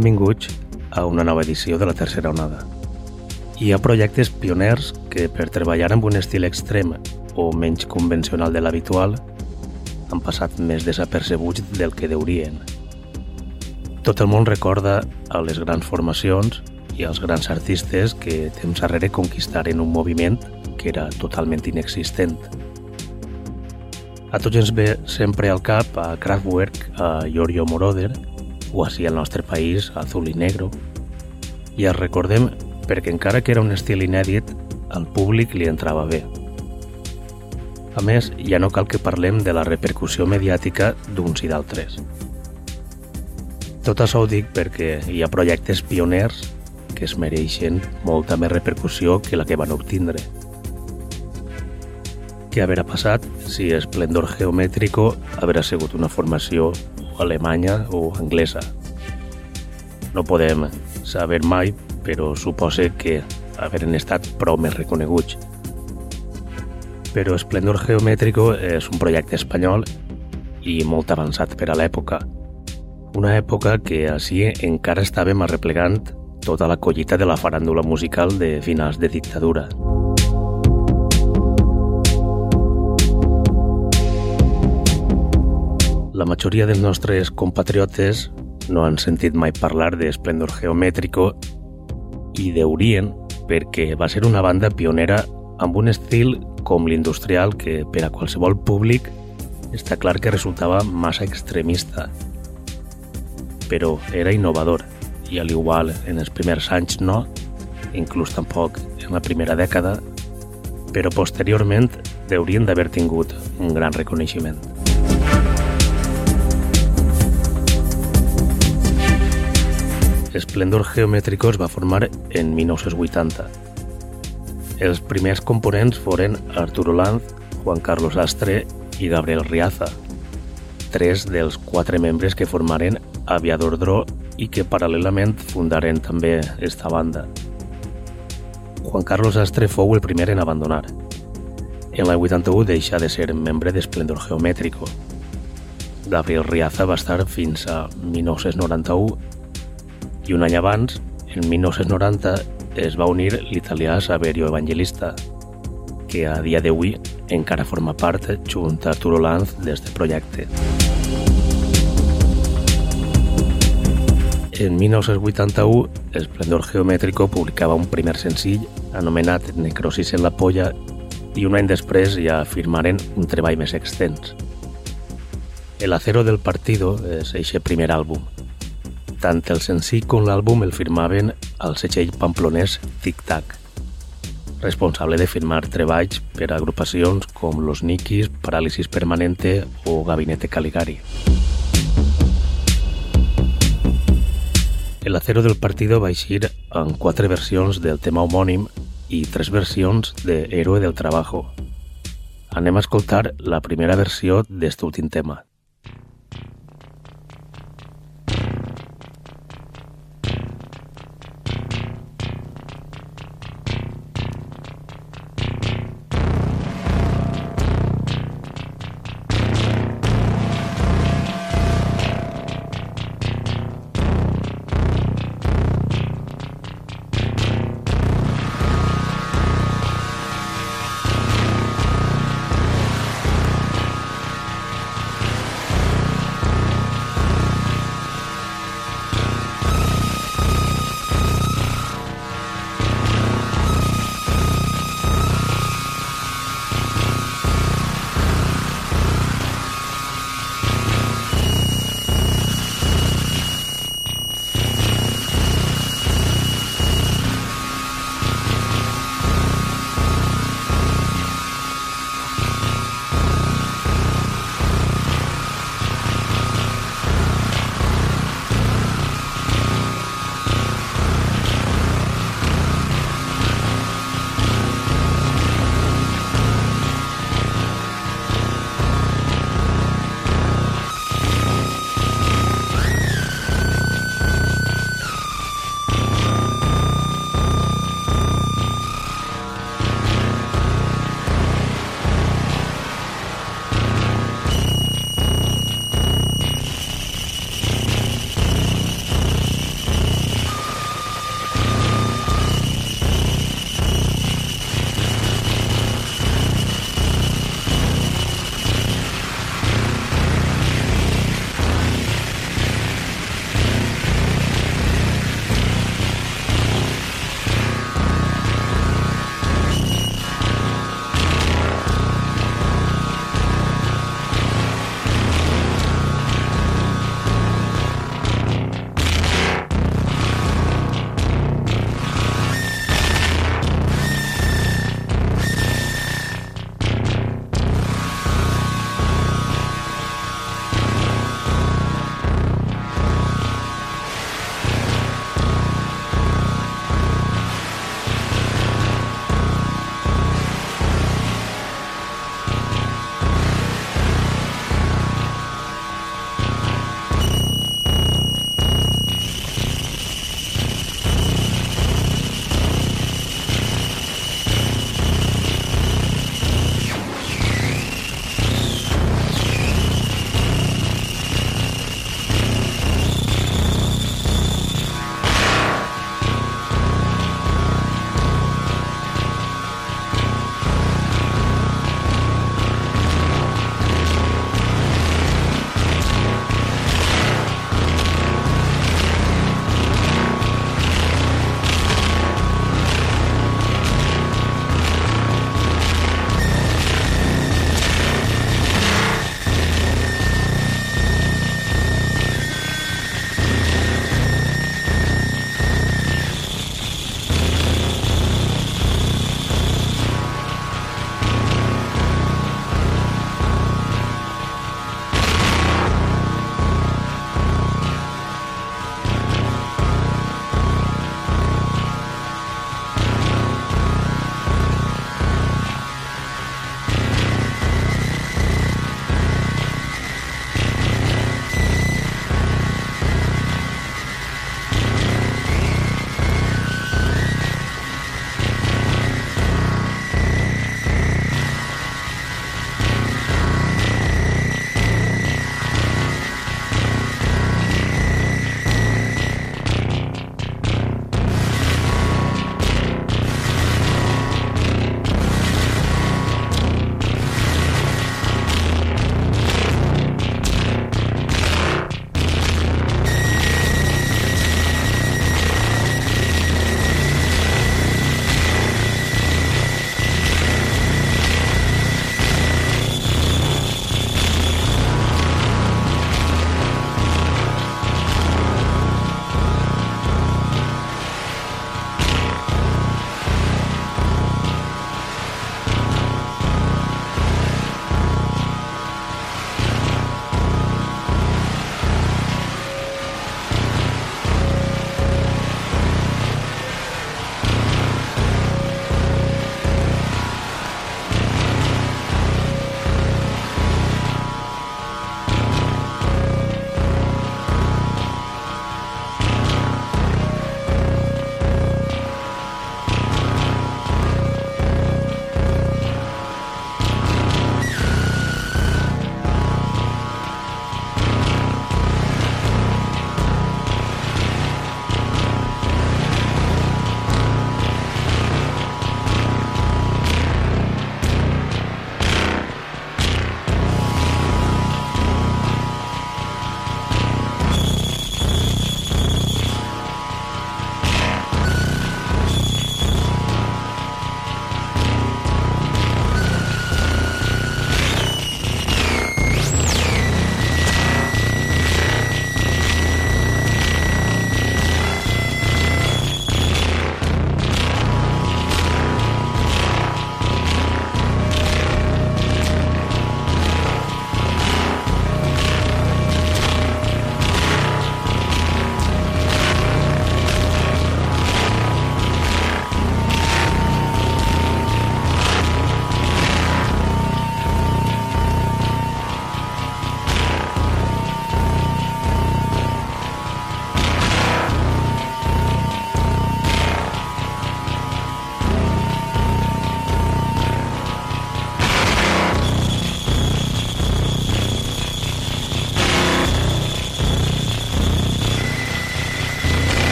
benvinguts a una nova edició de la tercera onada. Hi ha projectes pioners que, per treballar amb un estil extrem o menys convencional de l'habitual, han passat més desapercebuts del que deurien. Tot el món recorda a les grans formacions i als grans artistes que temps darrere conquistaren un moviment que era totalment inexistent. A tots ens ve sempre al cap a Kraftwerk, a Yorio Moroder, o així al nostre país, Azul i Negro, i els recordem perquè encara que era un estil inèdit, al públic li entrava bé. A més, ja no cal que parlem de la repercussió mediàtica d'uns i d'altres. Tot això ho dic perquè hi ha projectes pioners que es mereixen molta més repercussió que la que van obtindre. Què haurà passat si Esplendor Geomètrico haurà sigut una formació alemanya o anglesa? No podem saber mai, però supose que haveren estat prou més reconeguts. Però Esplendor Geomètrico és un projecte espanyol i molt avançat per a l'època. Una època que així encara estàvem arreplegant tota la collita de la faràndula musical de finals de dictadura. La majoria dels nostres compatriotes no han sentit mai parlar d'Esplendor Geomètrico i deurien perquè va ser una banda pionera amb un estil com l'industrial que per a qualsevol públic està clar que resultava massa extremista. Però era innovador i al igual en els primers anys no, inclús tampoc en la primera dècada, però posteriorment deurien d'haver tingut un gran reconeixement. Esplendor Geomètrico es va formar en 1980. Els primers components foren Arturo Lanz, Juan Carlos Astre i Gabriel Riaza, tres dels quatre membres que formaren Aviador Dro i que paral·lelament fundaren també esta banda. Juan Carlos Astre fou el primer en abandonar. En la 81 deixà de ser membre d'Esplendor Geomètrico. Gabriel Riaza va estar fins a 1991 i un any abans, en 1990, es va unir l'italià Saverio Evangelista, que a dia d'avui encara forma part, junt a Arturo Lanz, d'este projecte. En 1981, Esplendor Geomètrico publicava un primer senzill anomenat Necrosis en la polla i un any després ja firmaren un treball més extens. El acero del partido és eixe primer àlbum, tant el senzill com l'àlbum el firmaven al setxell pamplonès Tic Tac, responsable de firmar treballs per a agrupacions com Los Nikis, Parálisis Permanente o Gabinete Caligari. El acero del partido va eixir en quatre versions del tema homònim i tres versions de Héroe del Trabajo. Anem a escoltar la primera versió d'este últim tema.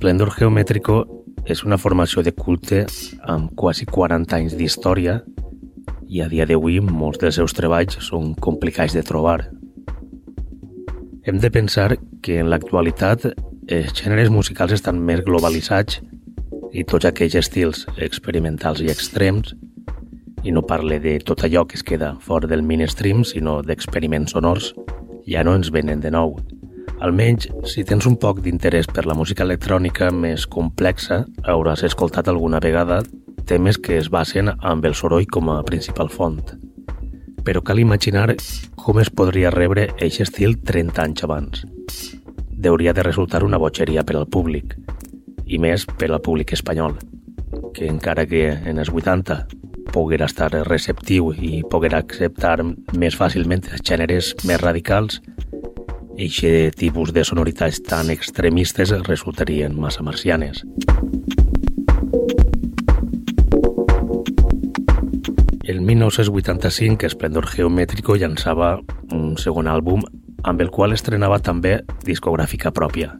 Esplendor Geométrico és una formació de culte amb quasi 40 anys d'història i a dia d'avui molts dels seus treballs són complicats de trobar. Hem de pensar que en l'actualitat els gèneres musicals estan més globalitzats i tots aquells estils experimentals i extrems i no parle de tot allò que es queda fora del mainstream, sinó d'experiments sonors, ja no ens venen de nou. Almenys, si tens un poc d'interès per la música electrònica més complexa, hauràs escoltat alguna vegada temes que es basen amb el soroll com a principal font. Però cal imaginar com es podria rebre aquest estil 30 anys abans. Deuria de resultar una botxeria per al públic, i més per al públic espanyol, que encara que en els 80 poguera estar receptiu i poguera acceptar més fàcilment els gèneres més radicals, Eixe tipus de sonoritats tan extremistes resultarien massa marcianes. El 1985, Esplendor Geomètrico llançava un segon àlbum amb el qual estrenava també discogràfica pròpia.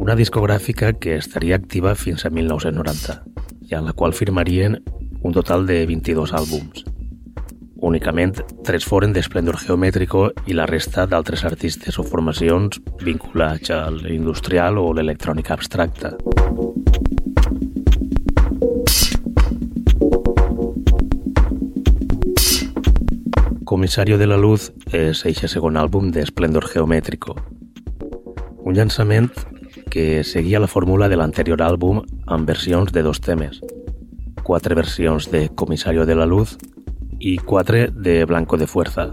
Una discogràfica que estaria activa fins a 1990 i en la qual firmarien un total de 22 àlbums. Únicament tres foren d'Esplendor Geomètrico i la resta d'altres artistes o formacions vinculats a l'industrial o l'electrònica abstracta. Comissario de la Luz és eixe segon àlbum d'Esplendor Geomètrico. Un llançament que seguia la fórmula de l'anterior àlbum amb versions de dos temes. Quatre versions de Comissario de la Luz i 4 de Blanco de Fuerza.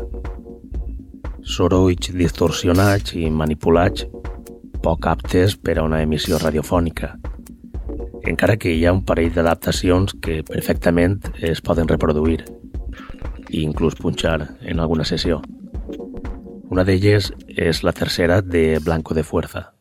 Sorolls distorsionats i manipulats poc aptes per a una emissió radiofònica, encara que hi ha un parell d'adaptacions que perfectament es poden reproduir i inclús punxar en alguna sessió. Una d'elles és la tercera de Blanco de Fuerza.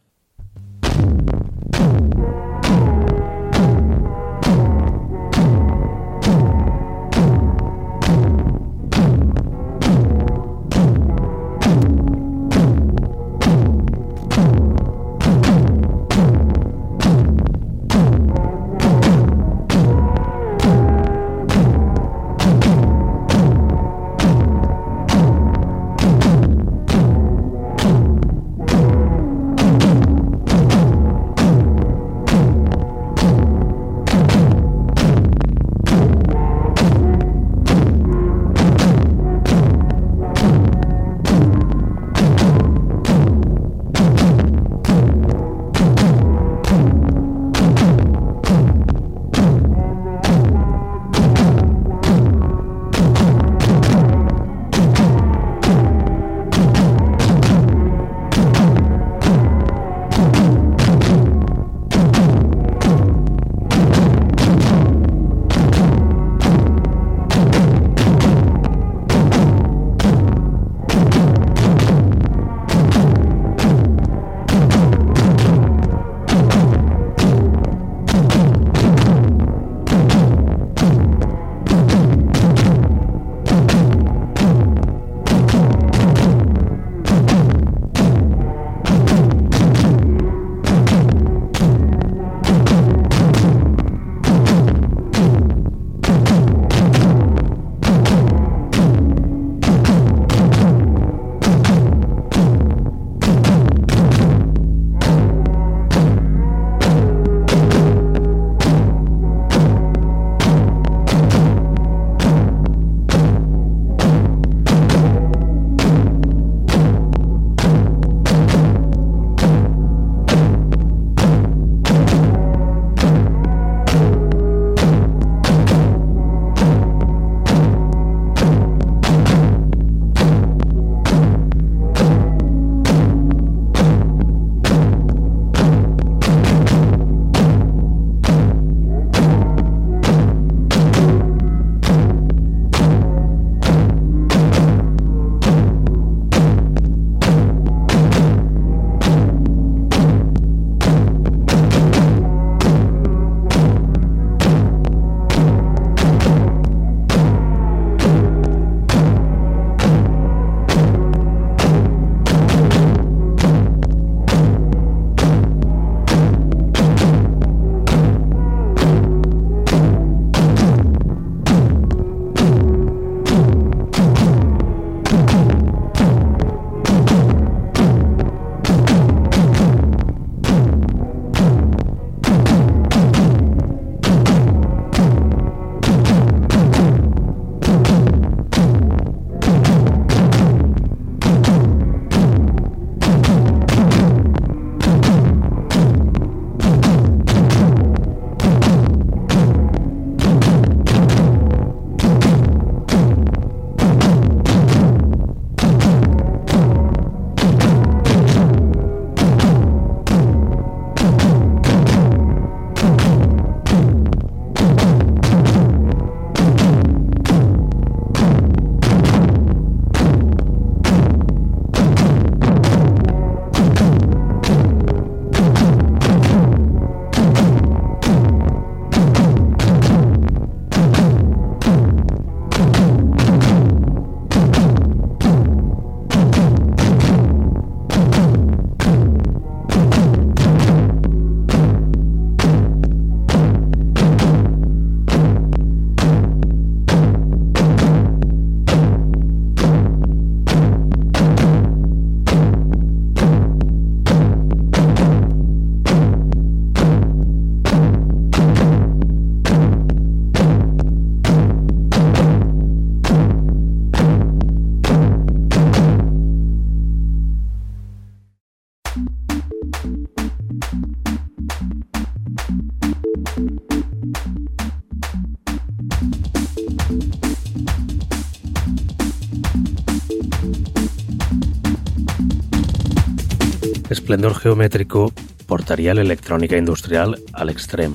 Esplendor geomètrico portaria l'electrònica industrial a l'extrem.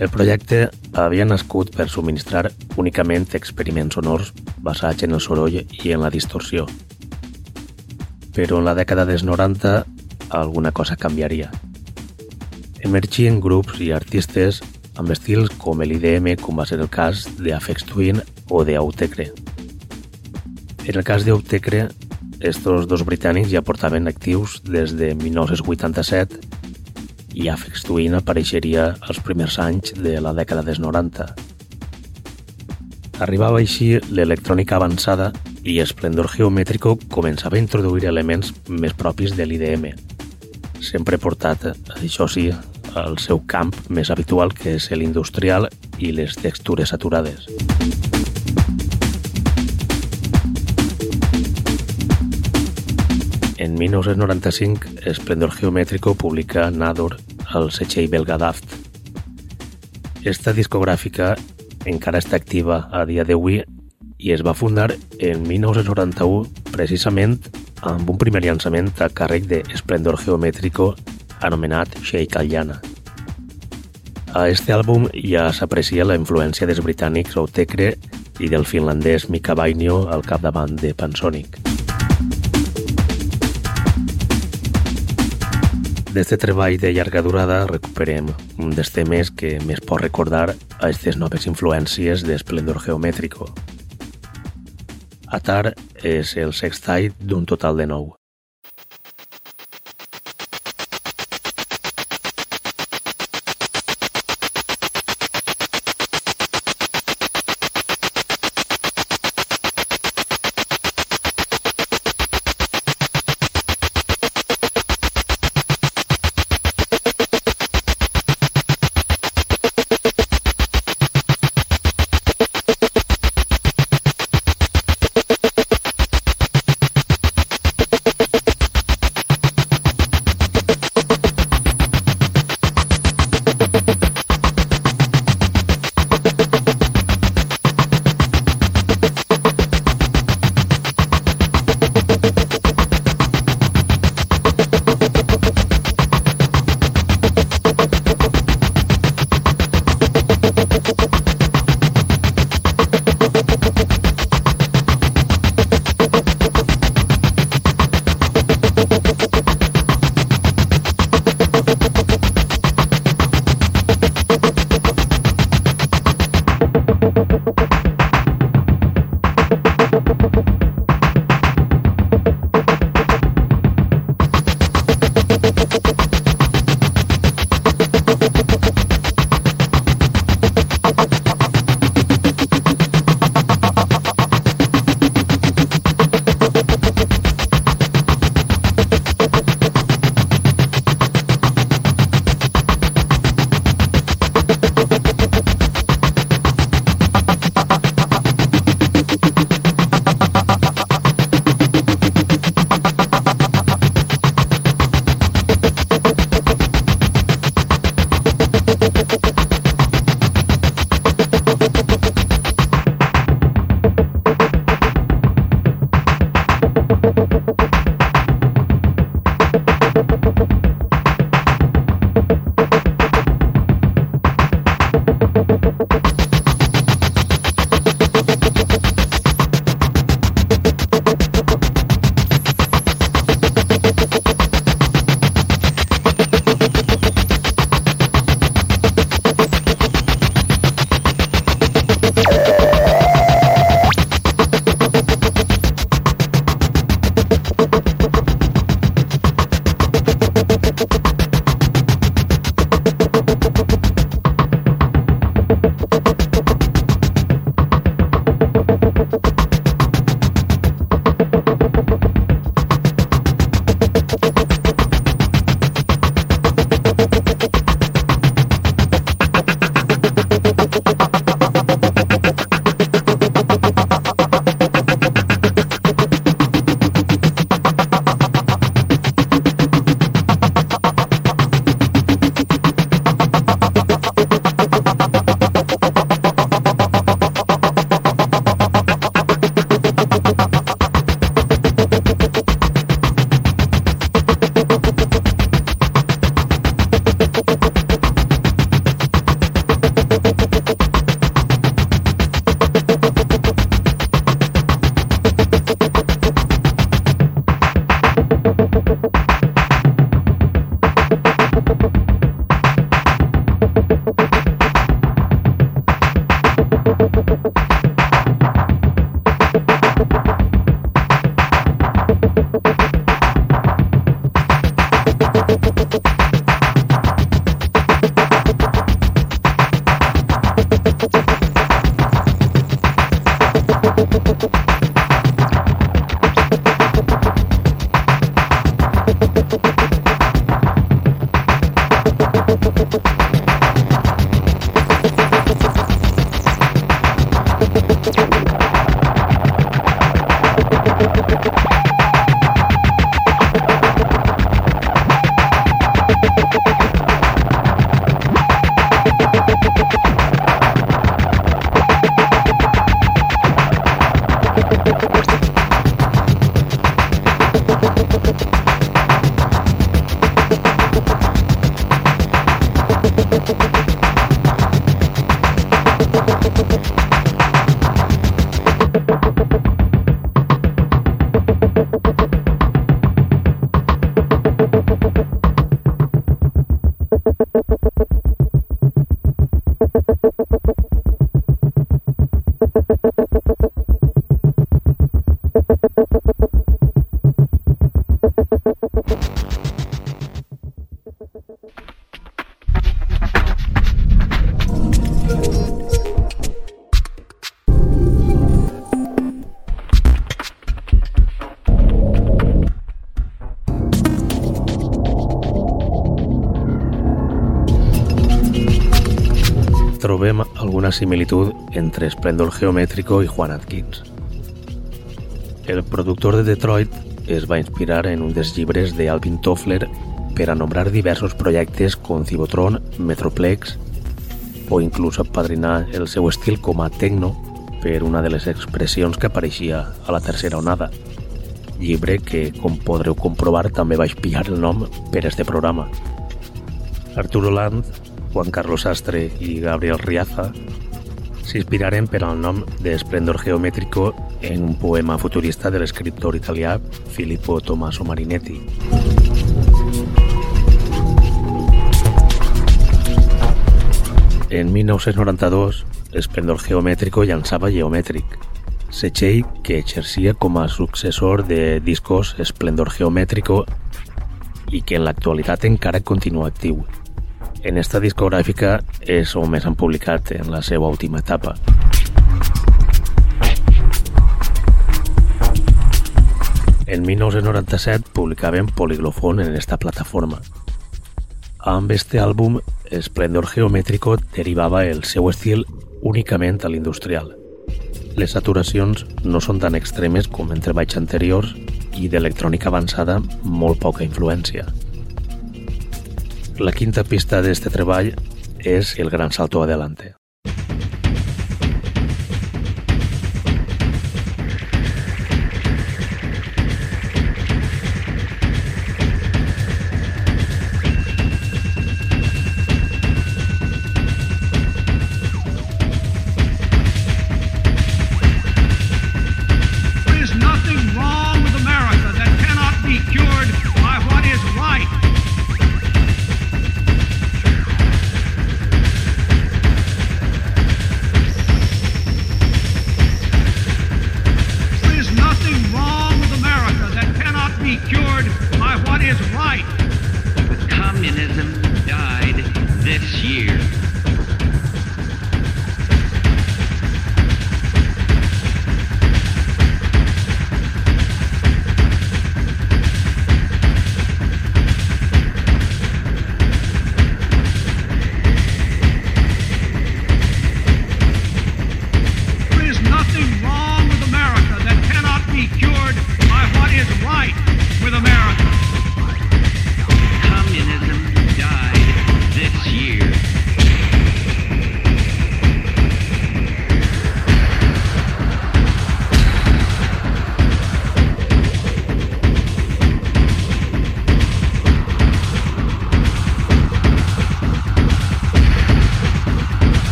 El projecte havia nascut per subministrar únicament experiments sonors basats en el soroll i en la distorsió. Però en la dècada dels 90 alguna cosa canviaria. Emergien grups i artistes amb estils com l'IDM, com va ser el cas d'Afex Twin o d'Autecre. En el cas d'Autecre, estos dos britànics ja portaven actius des de 1987 i Afex Twin apareixeria als primers anys de la dècada dels 90. Arribava així l'electrònica avançada i Esplendor Geomètrico començava a introduir elements més propis de l'IDM, sempre portat, això sí, al seu camp més habitual, que és l'industrial i les textures saturades. En 1995, Esplendor Geométrico publica Nador al setxell belga Daft. Esta discogràfica encara està activa a dia d'avui i es va fundar en 1991 precisament amb un primer llançament a càrrec de Esplendor Geométrico anomenat Sheikh Al-Yana. A este àlbum ja s'aprecia la influència dels britànics Outecre i del finlandès Mika Vainio al capdavant de Pansonic. D'este treball de llarga durada recuperem un dels temes que més pot recordar a aquestes noves influències d'Esplendor Geomètrico. Atar és el sextite d'un total de nou. Similitud entre Splendor Geométrico i Juan Atkins. El productor de Detroit es va inspirar en un dels llibres de Alvin Toffler per a nombrar diversos projectes com Cibotron, Metroplex o inclús apadrinar el seu estil com a techno per una de les expressions que apareixia a la tercera onada, llibre que, com podreu comprovar, també vaig pillar el nom per este programa. Arturo Land, Juan Carlos Sastre i Gabriel Riaza s'inspiraren per al nom de Esplendor Geométrico en un poema futurista de l'escriptor italià Filippo Tommaso Marinetti. En 1992, Esplendor Geométrico llançava Geomètric, setxell que exercia com a successor de discos Esplendor Geométrico i que en l'actualitat encara continua actiu. En esta discogràfica és on més han publicat en la seva última etapa. En 1997 publicaven Poliglofon en esta plataforma. Amb este àlbum, Esplendor Geométrico derivava el seu estil únicament a l'industrial. Les saturacions no són tan extremes com en treballs anteriors i d'electrònica avançada molt poca influència. La quinta pista d'este treball és El gran salto adelante.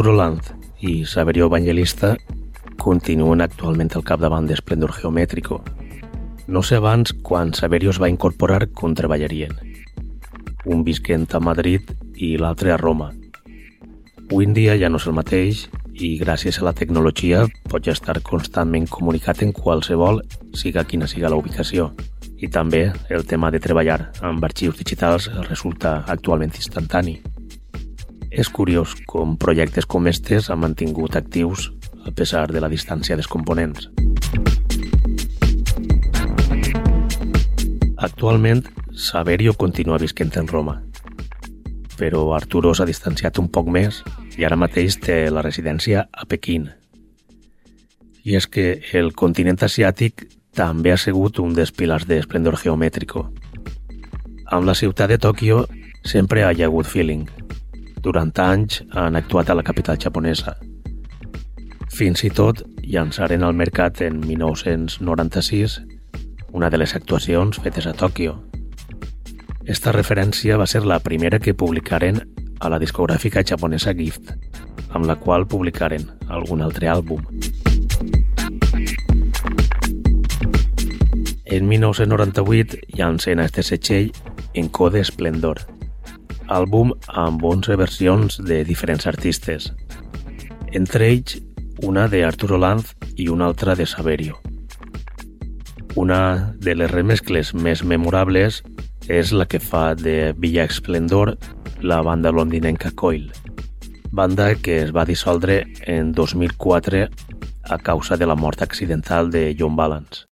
Arturo Lanz i Saverio Evangelista continuen actualment al capdavant d'Esplendor Geométrico. No sé abans quan Saverio es va incorporar com treballarien. Un visquent a Madrid i l'altre a Roma. Avui en dia ja no és el mateix i gràcies a la tecnologia pots estar constantment comunicat en qualsevol, siga quina siga la ubicació. I també el tema de treballar amb arxius digitals resulta actualment instantani. És curiós com projectes com estes han mantingut actius a pesar de la distància dels components. Actualment, Saverio continua visquent en Roma, però Arturo s'ha distanciat un poc més i ara mateix té la residència a Pequín. I és que el continent asiàtic també ha sigut un dels pilars d'esplendor geomètrico. Amb la ciutat de Tòquio sempre hi ha hagut feeling. Durant anys han actuat a la capital japonesa. Fins i tot llançaren al mercat en 1996 una de les actuacions fetes a Tòquio. Esta referència va ser la primera que publicaren a la discogràfica japonesa Gift, amb la qual publicaren algun altre àlbum. En 1998 llancen a este setxell en Code Esplendor, àlbum amb 11 versions de diferents artistes, entre ells una de Arturo Lanz i una altra de Saverio. Una de les remescles més memorables és la que fa de Villa Esplendor la banda londinenca Coil, banda que es va dissoldre en 2004 a causa de la mort accidental de John Balance.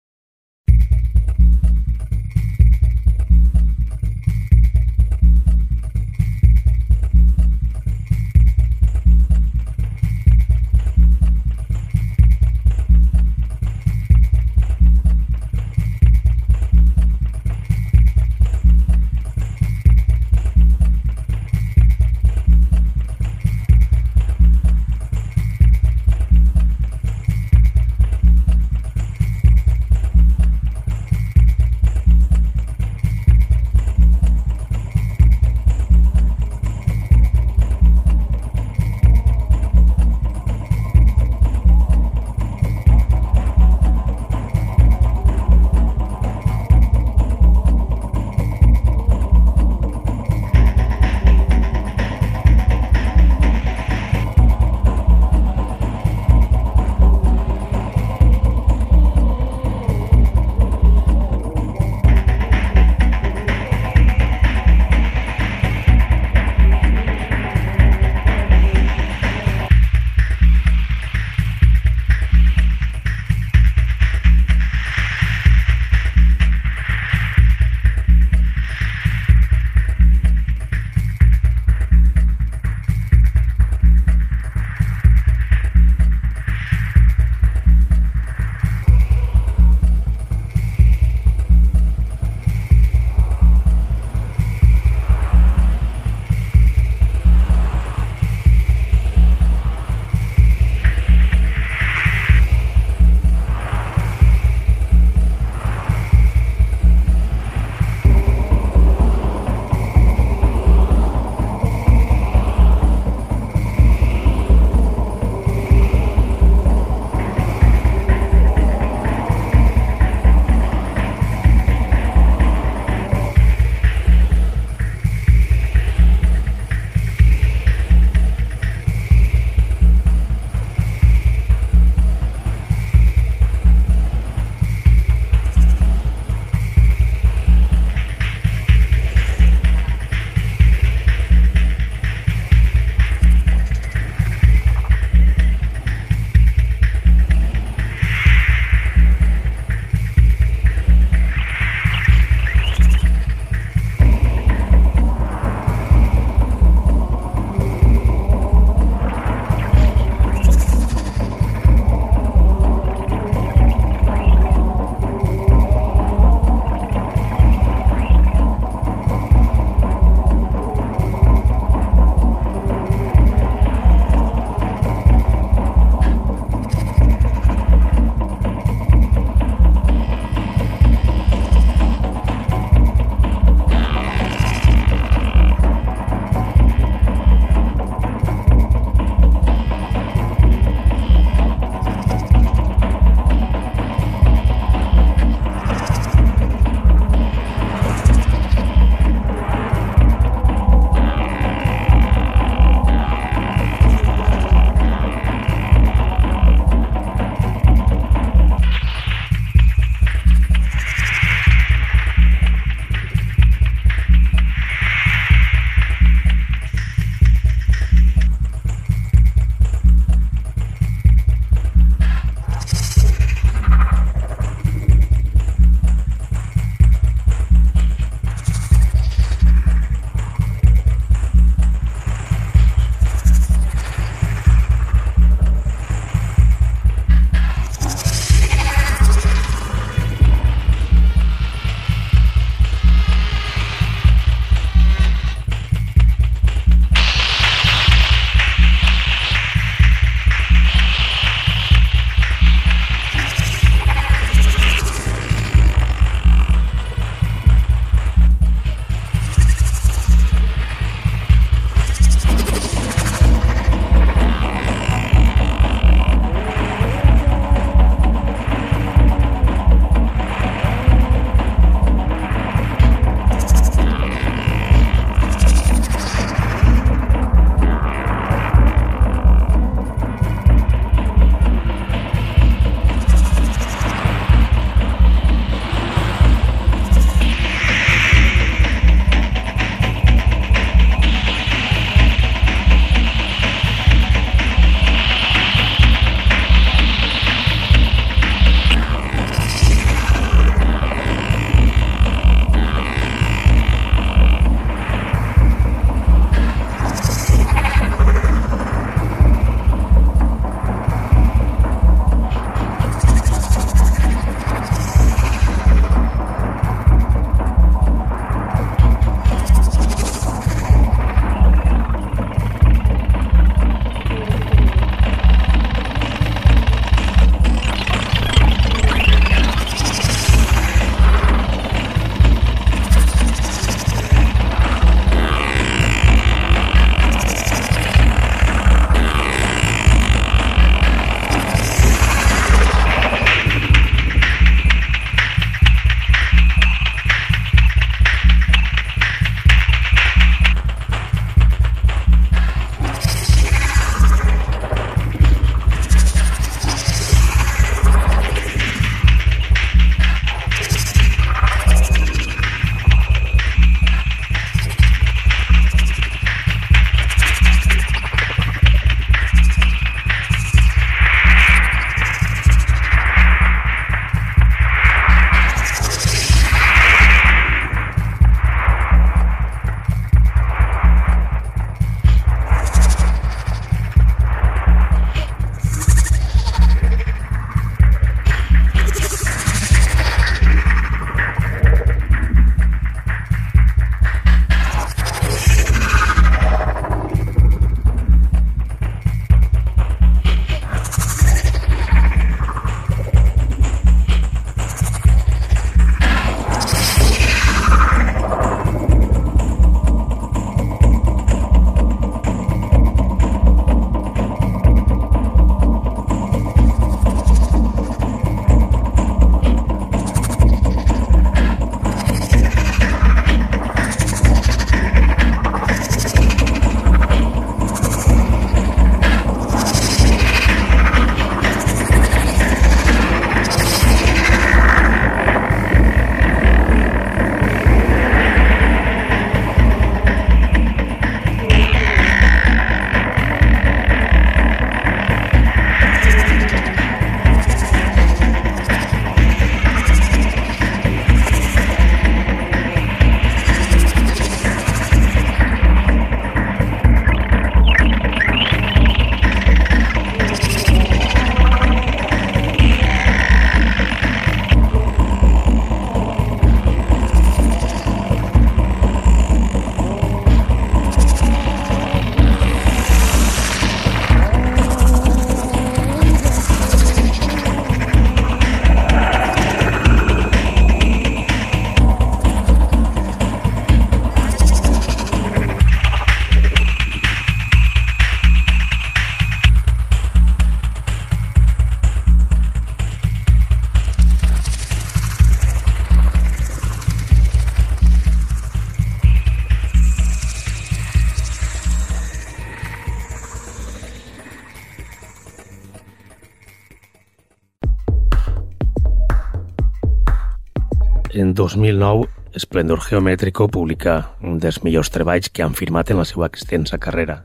2009, Esplendor Geomètrico publica un dels millors treballs que han firmat en la seva extensa carrera.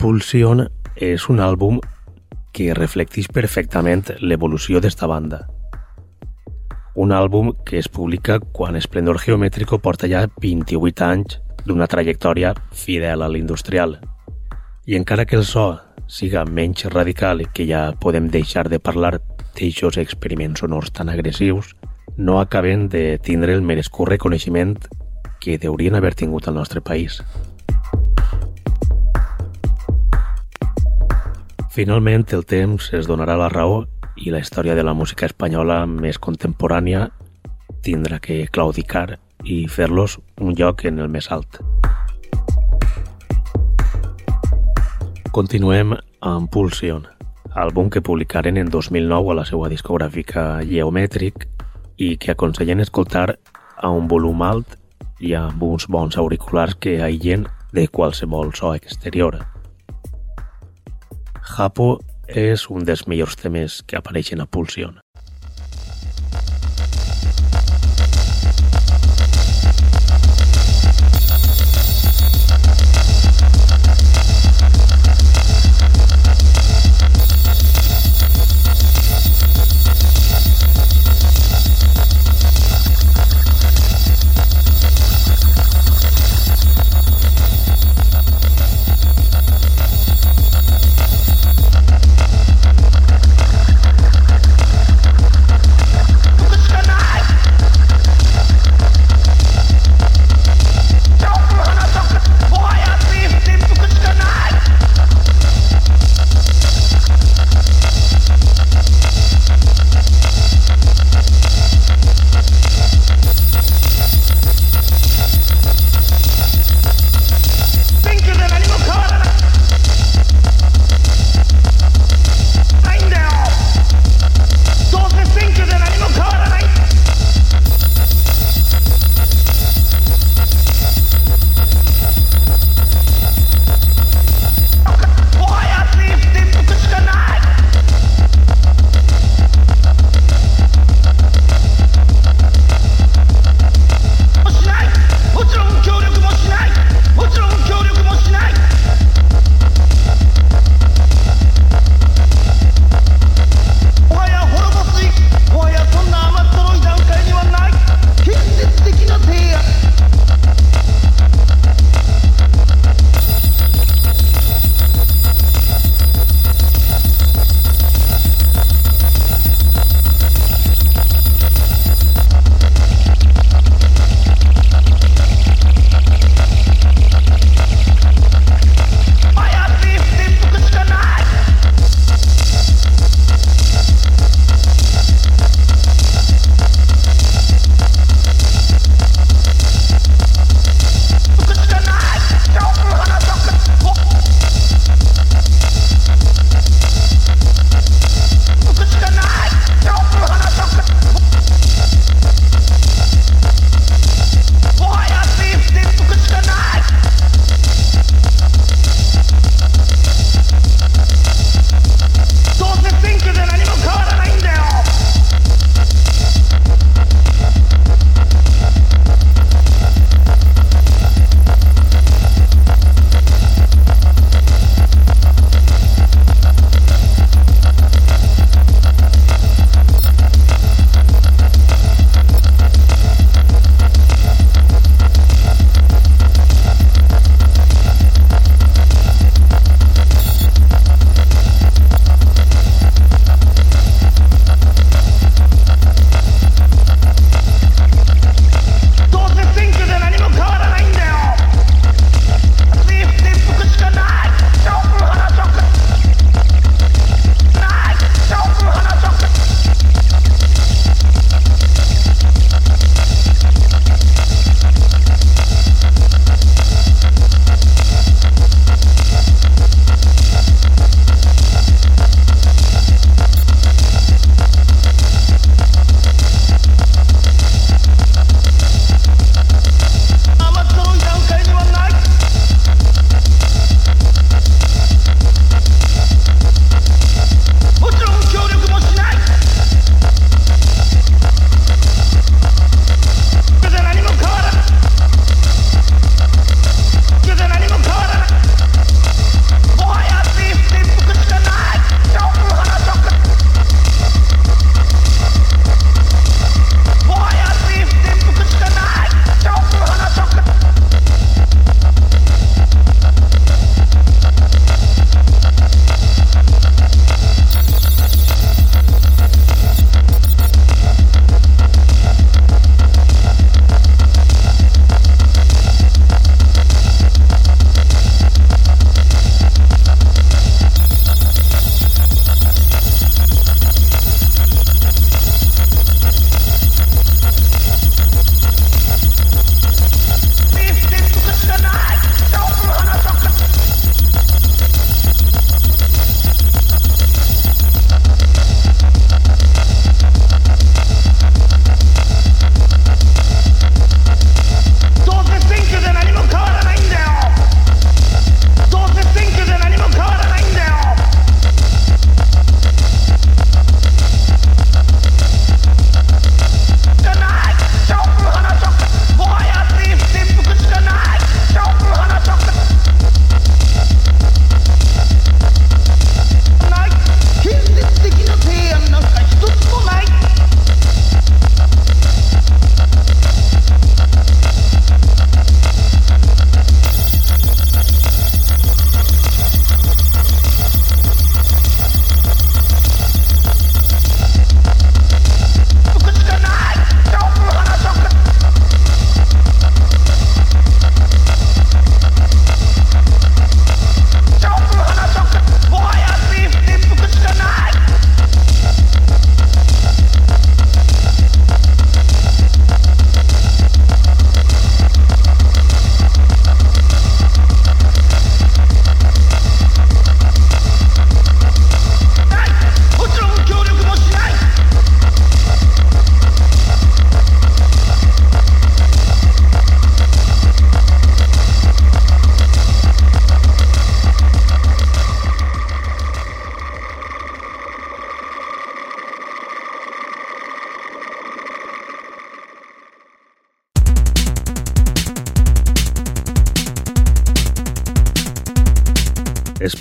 Pulsion és un àlbum que reflecteix perfectament l'evolució d'esta banda. Un àlbum que es publica quan Esplendor Geomètrico porta ja 28 anys d'una trajectòria fidel a l'industrial. I encara que el so siga menys radical i que ja podem deixar de parlar d'aixòs experiments sonors tan agressius, no acaben de tindre el merescut reconeixement que deurien haver tingut al nostre país. Finalment, el temps es donarà la raó i la història de la música espanyola més contemporània tindrà que claudicar i fer-los un lloc en el més alt. Continuem amb Pulsion, àlbum que publicaren en 2009 a la seva discogràfica Geomètric i que aconsellen escoltar a un volum alt i amb uns bons auriculars que aïllen de qualsevol so exterior. Japo és un dels millors temes que apareixen a Pulsion.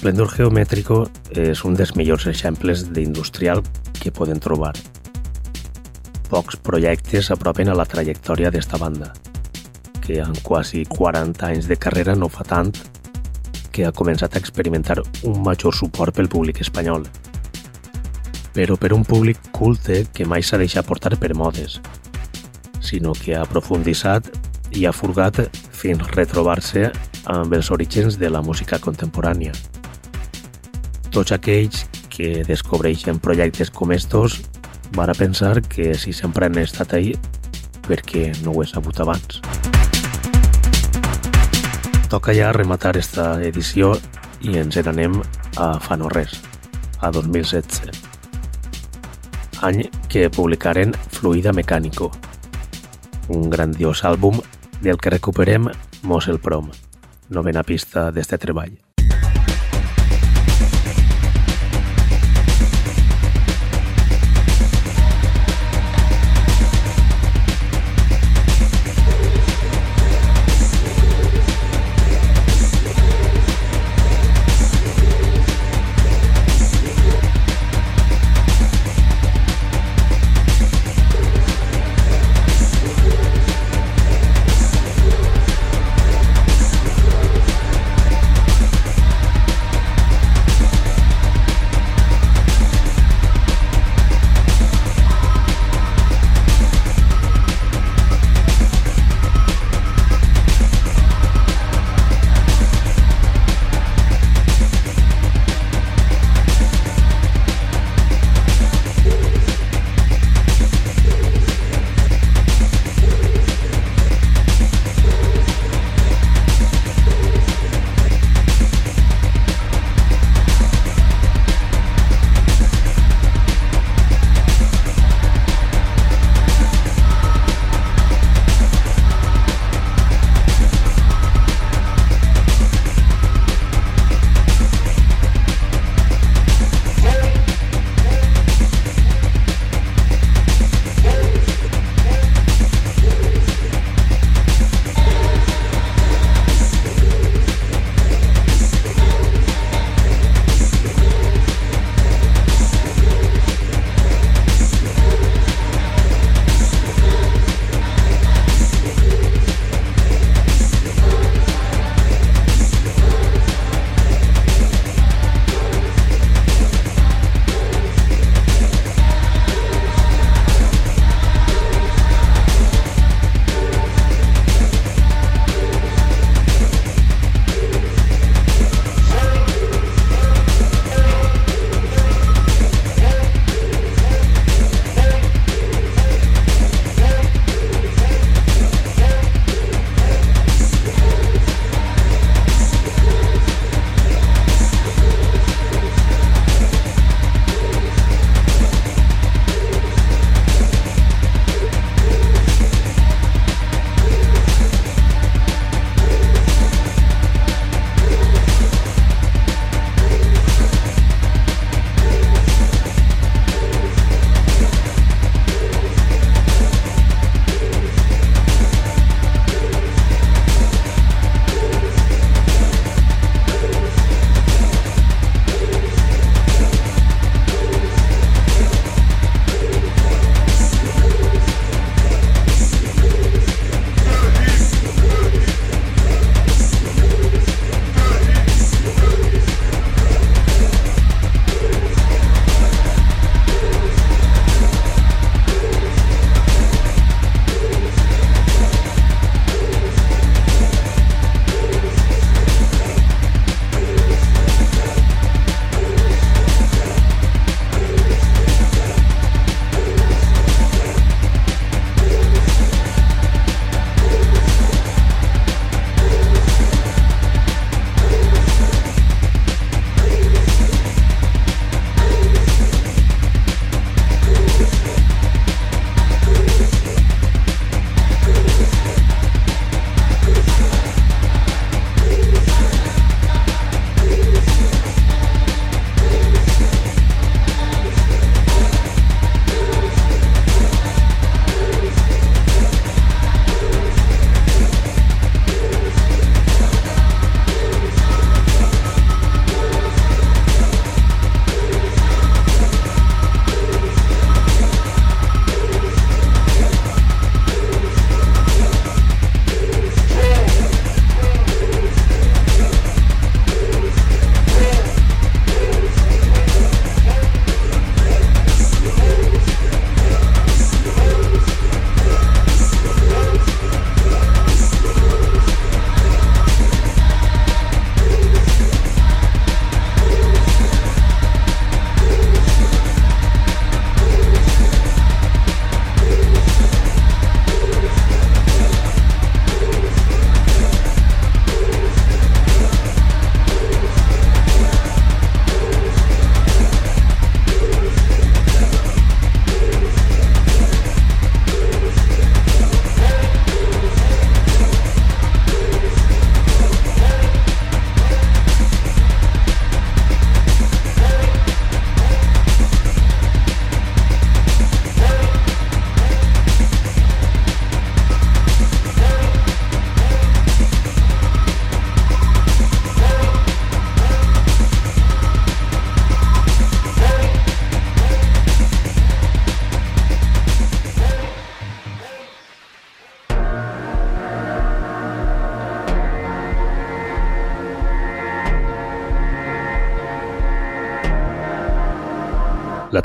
Esplendor Geomètrico és un dels millors exemples d'industrial que poden trobar. Pocs projectes s'apropen a la trajectòria d'esta banda, que en quasi 40 anys de carrera no fa tant que ha començat a experimentar un major suport pel públic espanyol. Però per un públic culte que mai s'ha deixat portar per modes, sinó que ha aprofundissat i ha furgat fins retrobar-se amb els orígens de la música contemporània. Tots aquells que descobreixen projectes com estos van a pensar que si sempre han estat ahí, perquè no ho he sabut abans. Toca ja rematar esta edició i ens n'anem a fa no res, a 2016. Any que publicaren Fluida Mecánico, un grandiós àlbum del que recuperem Mos el Prom, novena pista d'este treball.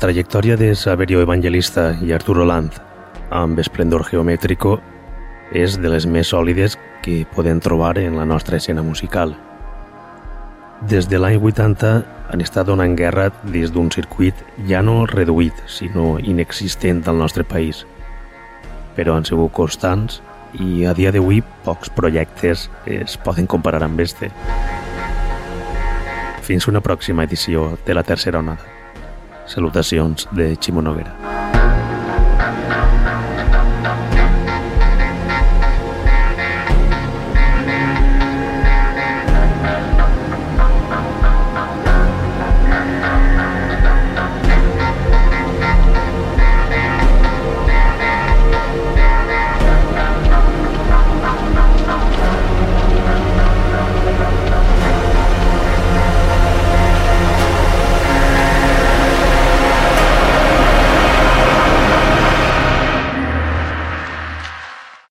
La trajectòria de Saverio Evangelista i Arturo Roland amb Esplendor Geomètrico és de les més sòlides que podem trobar en la nostra escena musical. Des de l'any 80 han estat donant guerra des d'un circuit ja no reduït, sinó inexistent al nostre país. Però han sigut constants i a dia d'avui pocs projectes es poden comparar amb este. Fins una pròxima edició de la tercera onada. Salutacions de Ximo Noguera.